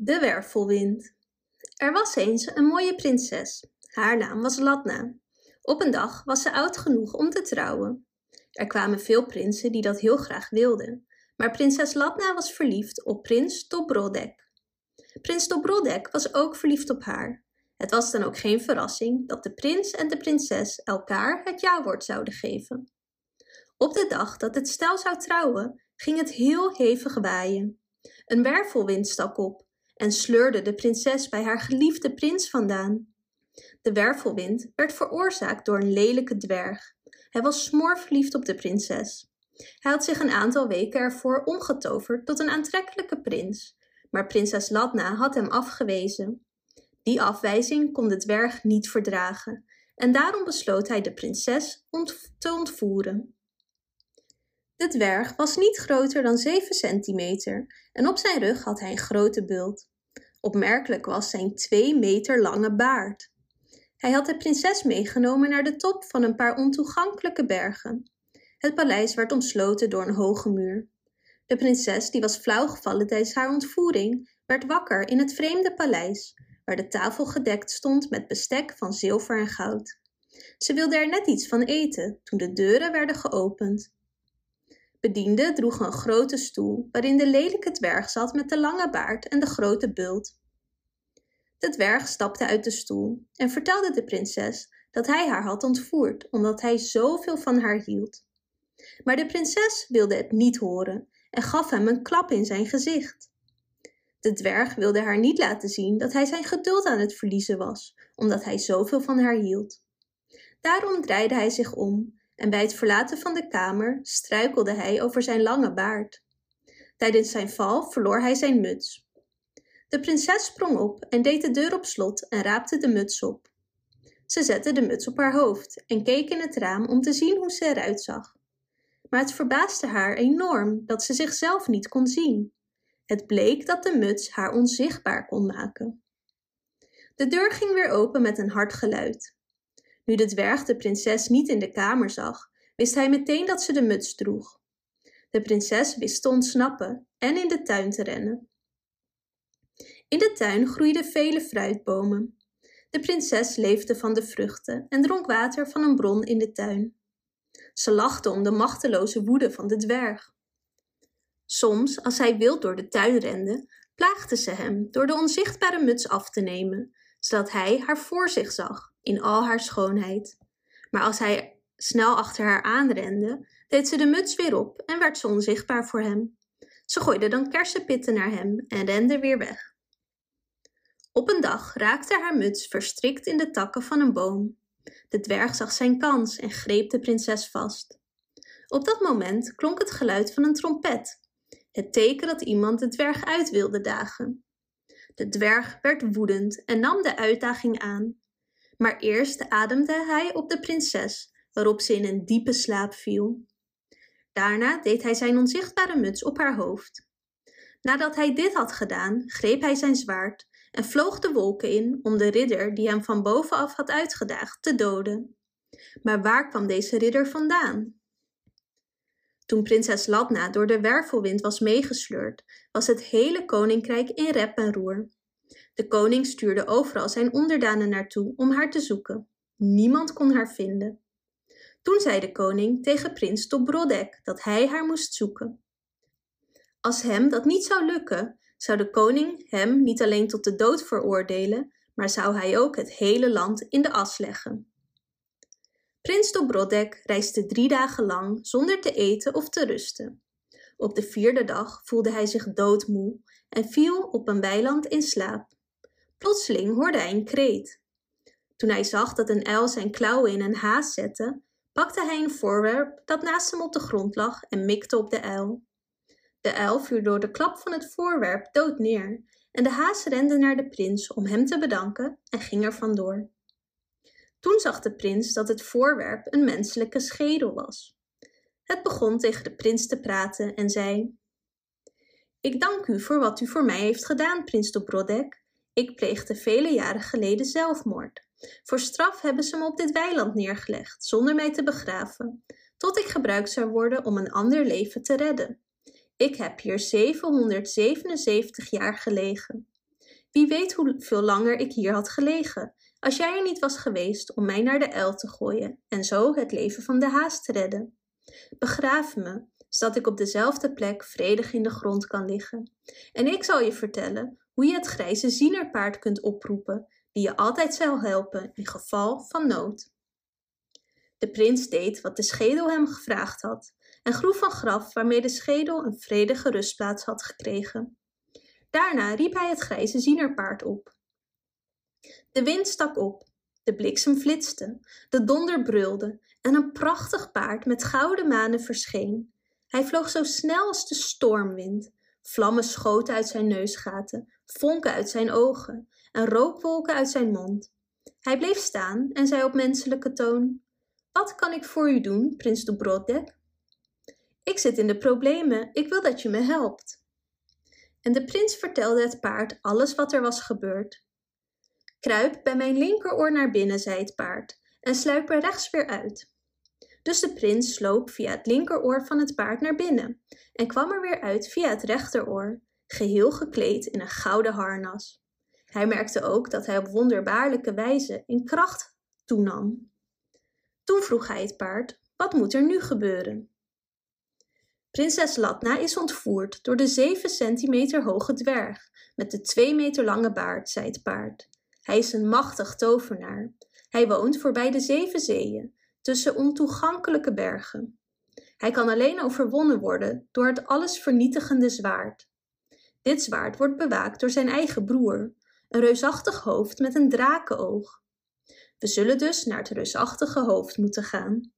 De wervelwind. Er was eens een mooie prinses. Haar naam was Latna. Op een dag was ze oud genoeg om te trouwen. Er kwamen veel prinsen die dat heel graag wilden, maar prinses Latna was verliefd op prins Dobrodek. Prins Dobrodek was ook verliefd op haar. Het was dan ook geen verrassing dat de prins en de prinses elkaar het ja-woord zouden geven. Op de dag dat het stel zou trouwen, ging het heel hevig waaien. Een wervelwind stak op en sleurde de prinses bij haar geliefde prins vandaan. De wervelwind werd veroorzaakt door een lelijke dwerg. Hij was smoorverliefd op de prinses. Hij had zich een aantal weken ervoor omgetoverd tot een aantrekkelijke prins, maar prinses Ladna had hem afgewezen. Die afwijzing kon de dwerg niet verdragen en daarom besloot hij de prinses te ontvoeren. De dwerg was niet groter dan 7 centimeter en op zijn rug had hij een grote bult. Opmerkelijk was zijn 2 meter lange baard. Hij had de prinses meegenomen naar de top van een paar ontoegankelijke bergen. Het paleis werd omsloten door een hoge muur. De prinses, die was flauw gevallen tijdens haar ontvoering, werd wakker in het vreemde paleis, waar de tafel gedekt stond met bestek van zilver en goud. Ze wilde er net iets van eten toen de deuren werden geopend. Bediende droeg een grote stoel waarin de lelijke dwerg zat met de lange baard en de grote bult. De dwerg stapte uit de stoel en vertelde de prinses dat hij haar had ontvoerd omdat hij zoveel van haar hield. Maar de prinses wilde het niet horen en gaf hem een klap in zijn gezicht. De dwerg wilde haar niet laten zien dat hij zijn geduld aan het verliezen was, omdat hij zoveel van haar hield. Daarom draaide hij zich om en bij het verlaten van de kamer struikelde hij over zijn lange baard. Tijdens zijn val verloor hij zijn muts. De prinses sprong op en deed de deur op slot en raapte de muts op. Ze zette de muts op haar hoofd en keek in het raam om te zien hoe ze eruit zag. Maar het verbaasde haar enorm dat ze zichzelf niet kon zien. Het bleek dat de muts haar onzichtbaar kon maken. De deur ging weer open met een hard geluid. Nu de dwerg de prinses niet in de kamer zag, wist hij meteen dat ze de muts droeg. De prinses wist te ontsnappen en in de tuin te rennen. In de tuin groeiden vele fruitbomen. De prinses leefde van de vruchten en dronk water van een bron in de tuin. Ze lachte om de machteloze woede van de dwerg. Soms, als hij wild door de tuin rende, plaagde ze hem door de onzichtbare muts af te nemen, zodat hij haar voor zich zag in al haar schoonheid. Maar als hij snel achter haar aanrende, deed ze de muts weer op en werd ze onzichtbaar voor hem. Ze gooide dan kersenpitten naar hem en rende weer weg. Op een dag raakte haar muts verstrikt in de takken van een boom. De dwerg zag zijn kans en greep de prinses vast. Op dat moment klonk het geluid van een trompet, het teken dat iemand de dwerg uit wilde dagen. De dwerg werd woedend en nam de uitdaging aan. Maar eerst ademde hij op de prinses, waarop ze in een diepe slaap viel. Daarna deed hij zijn onzichtbare muts op haar hoofd. Nadat hij dit had gedaan, greep hij zijn zwaard en vloog de wolken in om de ridder die hem van bovenaf had uitgedaagd te doden. Maar waar kwam deze ridder vandaan? Toen prinses Ladna door de wervelwind was meegesleurd, was het hele koninkrijk in rep en roer. De koning stuurde overal zijn onderdanen naartoe om haar te zoeken. Niemand kon haar vinden. Toen zei de koning tegen prins Dobrodek dat hij haar moest zoeken. Als hem dat niet zou lukken, zou de koning hem niet alleen tot de dood veroordelen, maar zou hij ook het hele land in de as leggen. Prins Dobrodek reisde drie dagen lang zonder te eten of te rusten. Op de vierde dag voelde hij zich doodmoe en viel op een weiland in slaap. Plotseling hoorde hij een kreet. Toen hij zag dat een uil zijn klauwen in een haas zette, pakte hij een voorwerp dat naast hem op de grond lag en mikte op de uil. De uil viel door de klap van het voorwerp dood neer en de haas rende naar de prins om hem te bedanken en ging er vandoor. Toen zag de prins dat het voorwerp een menselijke schedel was. Het begon tegen de prins te praten en zei: Ik dank u voor wat u voor mij heeft gedaan, prins Dobrodek. Ik pleegde vele jaren geleden zelfmoord. Voor straf hebben ze me op dit weiland neergelegd, zonder mij te begraven, tot ik gebruikt zou worden om een ander leven te redden. Ik heb hier 777 jaar gelegen. Wie weet hoeveel langer ik hier had gelegen, als jij er niet was geweest om mij naar de uil te gooien en zo het leven van de haas te redden. Begraaf me, zodat ik op dezelfde plek vredig in de grond kan liggen. En ik zal je vertellen hoe je het grijze zienerpaard kunt oproepen, die je altijd zal helpen in geval van nood. De prins deed wat de schedel hem gevraagd had en groef een graf waarmee de schedel een vredige rustplaats had gekregen. Daarna riep hij het grijze zienerpaard op. De wind stak op, de bliksem flitste, de donder brulde en een prachtig paard met gouden manen verscheen. Hij vloog zo snel als de stormwind. Vlammen schoten uit zijn neusgaten, vonken uit zijn ogen en rookwolken uit zijn mond. Hij bleef staan en zei op menselijke toon: Wat kan ik voor u doen, prins Dobrodek? Ik zit in de problemen, ik wil dat je me helpt. En de prins vertelde het paard alles wat er was gebeurd. Kruip bij mijn linkeroor naar binnen, zei het paard, en sluip er rechts weer uit. Dus de prins sloop via het linkeroor van het paard naar binnen en kwam er weer uit via het rechteroor, geheel gekleed in een gouden harnas. Hij merkte ook dat hij op wonderbaarlijke wijze in kracht toenam. Toen vroeg hij het paard: Wat moet er nu gebeuren? Prinses Latna is ontvoerd door de zeven centimeter hoge dwerg met de twee meter lange baard, zei het paard. Hij is een machtig tovenaar. Hij woont voorbij de zeven zeeën, tussen ontoegankelijke bergen. Hij kan alleen overwonnen worden door het allesvernietigende zwaard. Dit zwaard wordt bewaakt door zijn eigen broer, een reusachtig hoofd met een drakenoog. We zullen dus naar het reusachtige hoofd moeten gaan.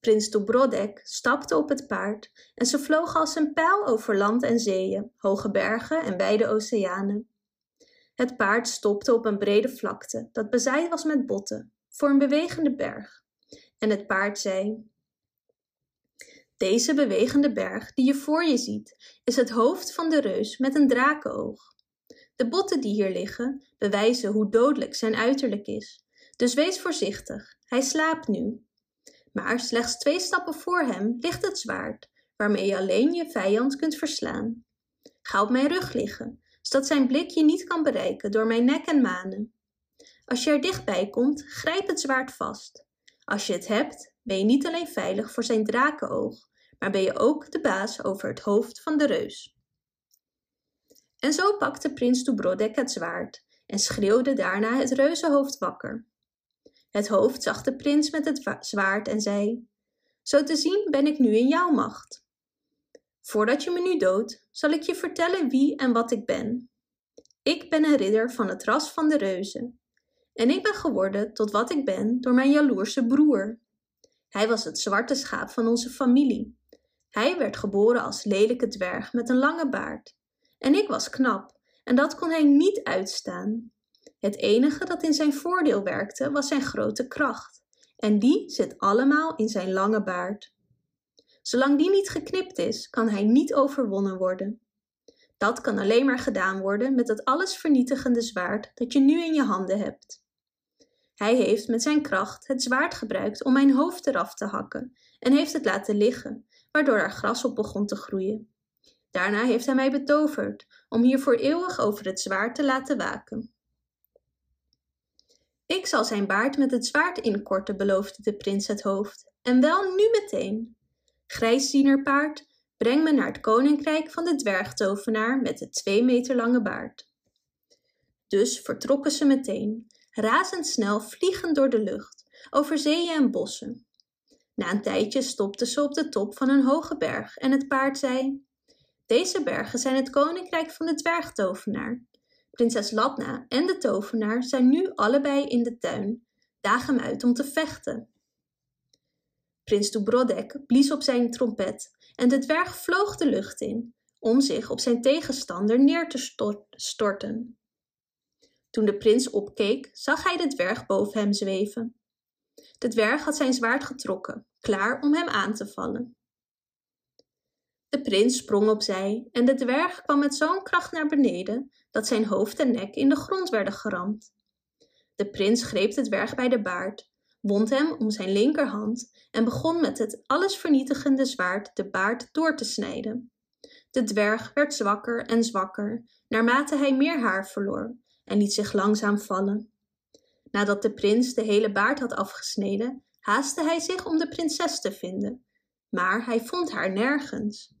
Prins Dobrodek stapte op het paard en ze vlogen als een pijl over land en zeeën, hoge bergen en wijde oceanen. Het paard stopte op een brede vlakte dat bezaaid was met botten, voor een bewegende berg. En het paard zei: Deze bewegende berg die je voor je ziet, is het hoofd van de reus met een drakenoog. De botten die hier liggen bewijzen hoe dodelijk zijn uiterlijk is. Dus wees voorzichtig, hij slaapt nu. Maar slechts twee stappen voor hem ligt het zwaard, waarmee je alleen je vijand kunt verslaan. Ga op mijn rug liggen, zodat zijn blik je niet kan bereiken door mijn nek en manen. Als je er dichtbij komt, grijp het zwaard vast. Als je het hebt, ben je niet alleen veilig voor zijn drakenoog, maar ben je ook de baas over het hoofd van de reus. En zo pakte prins Dubrodek het zwaard en schreeuwde daarna het reuzenhoofd wakker. Het hoofd zag de prins met het zwaard en zei: Zo te zien ben ik nu in jouw macht. Voordat je me nu doodt, zal ik je vertellen wie en wat ik ben. Ik ben een ridder van het ras van de reuzen. En ik ben geworden tot wat ik ben door mijn jaloerse broer. Hij was het zwarte schaap van onze familie. Hij werd geboren als lelijke dwerg met een lange baard. En ik was knap, en dat kon hij niet uitstaan. Het enige dat in zijn voordeel werkte was zijn grote kracht. En die zit allemaal in zijn lange baard. Zolang die niet geknipt is, kan hij niet overwonnen worden. Dat kan alleen maar gedaan worden met het allesvernietigende zwaard dat je nu in je handen hebt. Hij heeft met zijn kracht het zwaard gebruikt om mijn hoofd eraf te hakken en heeft het laten liggen, waardoor er gras op begon te groeien. Daarna heeft hij mij betoverd om hier voor eeuwig over het zwaard te laten waken. Ik zal zijn baard met het zwaard inkorten, beloofde de prins het hoofd, en wel nu meteen. Grijszienerpaard, breng me naar het koninkrijk van de dwergtovenaar met de twee meter lange baard. Dus vertrokken ze meteen, razendsnel vliegend door de lucht, over zeeën en bossen. Na een tijdje stopten ze op de top van een hoge berg en het paard zei: Deze bergen zijn het koninkrijk van de dwergtovenaar. Prinses Latna en de tovenaar zijn nu allebei in de tuin, dagen hem uit om te vechten. Prins Dubrodek blies op zijn trompet en de dwerg vloog de lucht in, om zich op zijn tegenstander neer te storten. Toen de prins opkeek, zag hij de dwerg boven hem zweven. De dwerg had zijn zwaard getrokken, klaar om hem aan te vallen. De prins sprong opzij en de dwerg kwam met zo'n kracht naar beneden dat zijn hoofd en nek in de grond werden geramd. De prins greep de dwerg bij de baard, wond hem om zijn linkerhand en begon met het allesvernietigende zwaard de baard door te snijden. De De dwerg werd zwakker en zwakker, naarmate hij meer haar verloor, en liet zich langzaam vallen. Nadat de prins de hele baard had afgesneden, haastte hij zich om de prinses te vinden, maar hij vond haar nergens.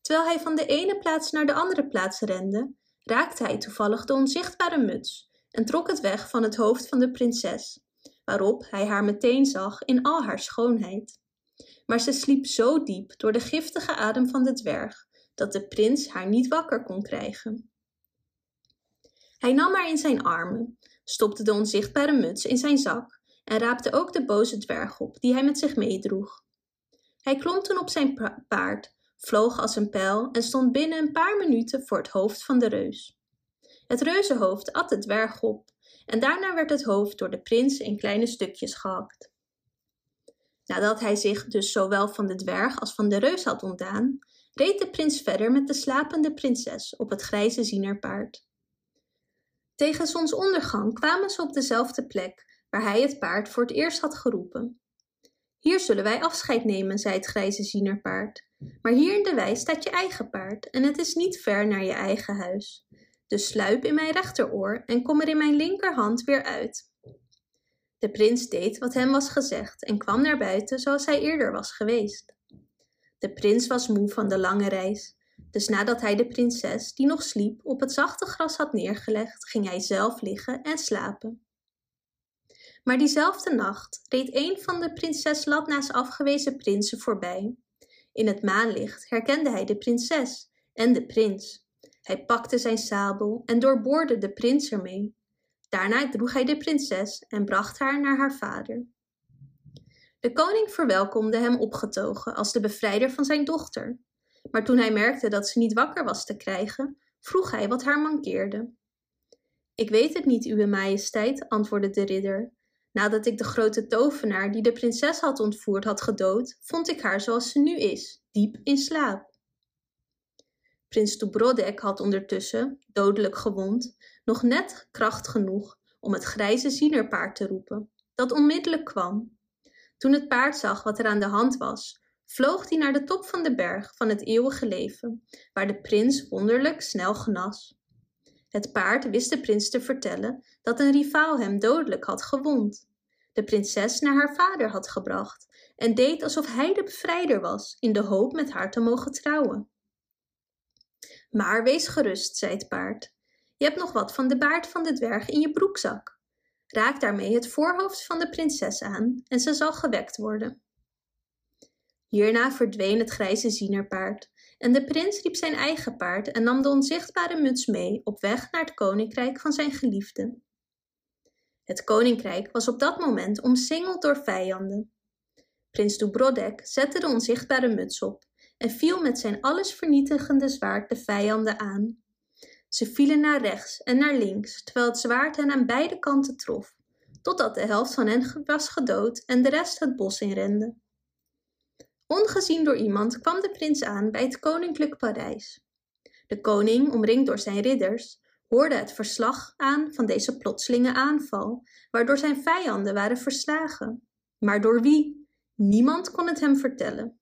Terwijl hij van de ene plaats naar de andere plaats rende, raakte hij toevallig de onzichtbare muts en trok het weg van het hoofd van de prinses, waarop hij haar meteen zag in al haar schoonheid. Maar ze sliep zo diep door de giftige adem van de dwerg dat de prins haar niet wakker kon krijgen. Hij nam haar in zijn armen, stopte de onzichtbare muts in zijn zak en raapte ook de boze dwerg op die hij met zich meedroeg. Hij klom toen op zijn paard, vloog als een pijl en stond binnen een paar minuten voor het hoofd van de reus. Het reuzenhoofd at de dwerg op en daarna werd het hoofd door de prins in kleine stukjes gehakt. Nadat hij zich dus zowel van de dwerg als van de reus had ontdaan, reed de prins verder met de slapende prinses op het grijze zienerpaard. Tegen zonsondergang kwamen ze op dezelfde plek waar hij het paard voor het eerst had geroepen. Hier zullen wij afscheid nemen, zei het grijze zienerpaard. Maar hier in de wei staat je eigen paard en het is niet ver naar je eigen huis. Dus sluip in mijn rechteroor en kom er in mijn linkerhand weer uit. De prins deed wat hem was gezegd en kwam naar buiten zoals hij eerder was geweest. De prins was moe van de lange reis, dus nadat hij de prinses, die nog sliep, op het zachte gras had neergelegd, ging hij zelf liggen en slapen. Maar diezelfde nacht reed een van de prinses Latna's afgewezen prinsen voorbij. In het maanlicht herkende hij de prinses en de prins. Hij pakte zijn sabel en doorboorde de prins ermee. Daarna droeg hij de prinses en bracht haar naar haar vader. De koning verwelkomde hem opgetogen als de bevrijder van zijn dochter. Maar toen hij merkte dat ze niet wakker was te krijgen, vroeg hij wat haar mankeerde. Ik weet het niet, uwe majesteit, antwoordde de ridder. Nadat ik de grote tovenaar die de prinses had ontvoerd had gedood, vond ik haar zoals ze nu is, diep in slaap. Prins Dubrodek had ondertussen, dodelijk gewond, nog net kracht genoeg om het grijze zienerpaard te roepen, dat onmiddellijk kwam. Toen het paard zag wat er aan de hand was, vloog hij naar de top van de berg van het eeuwige leven, waar de prins wonderlijk snel genas. Het paard wist de prins te vertellen dat een rivaal hem dodelijk had gewond, de prinses naar haar vader had gebracht en deed alsof hij de bevrijder was, in de hoop met haar te mogen trouwen. Maar wees gerust, zei het paard. Je hebt nog wat van de baard van de dwerg in je broekzak. Raak daarmee het voorhoofd van de prinses aan en ze zal gewekt worden. Hierna verdween het grijze zienerpaard en de prins riep zijn eigen paard en nam de onzichtbare muts mee op weg naar het koninkrijk van zijn geliefde. Het koninkrijk was op dat moment omsingeld door vijanden. Prins Dubrodek zette de onzichtbare muts op en viel met zijn allesvernietigende zwaard de vijanden aan. Ze vielen naar rechts en naar links, terwijl het zwaard hen aan beide kanten trof, totdat de helft van hen was gedood en de rest het bos inrende. Ongezien door iemand kwam de prins aan bij het koninklijk Parijs. De koning, omringd door zijn ridders, hoorde het verslag aan van deze plotselinge aanval, waardoor zijn vijanden waren verslagen. Maar door wie? Niemand kon het hem vertellen.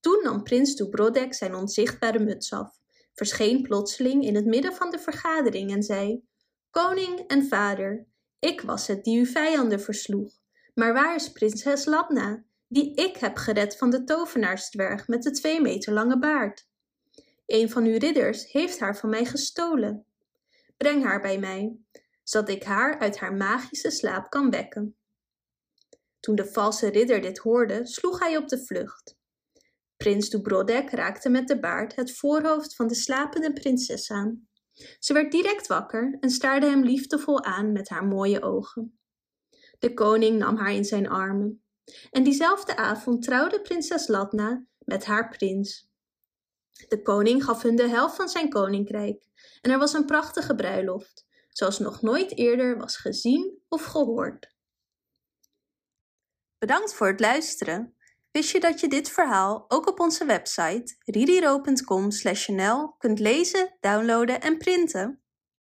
Toen nam prins Dubrodek zijn onzichtbare muts af, verscheen plotseling in het midden van de vergadering en zei: Koning en vader, ik was het die uw vijanden versloeg. Maar waar is prinses Labna, die ik heb gered van de tovenaarsdwerg met de twee meter lange baard? Een van uw ridders heeft haar van mij gestolen. Breng haar bij mij, zodat ik haar uit haar magische slaap kan wekken. Toen de valse ridder dit hoorde, sloeg hij op de vlucht. Prins Dubrodek raakte met de baard het voorhoofd van de slapende prinses aan. Ze werd direct wakker en staarde hem liefdevol aan met haar mooie ogen. De koning nam haar in zijn armen. En diezelfde avond trouwde prinses Latna met haar prins. De koning gaf hun de helft van zijn koninkrijk en er was een prachtige bruiloft, zoals nog nooit eerder was gezien of gehoord. Bedankt voor het luisteren. Wist je dat je dit verhaal ook op onze website ririro.com/nl kunt lezen, downloaden en printen?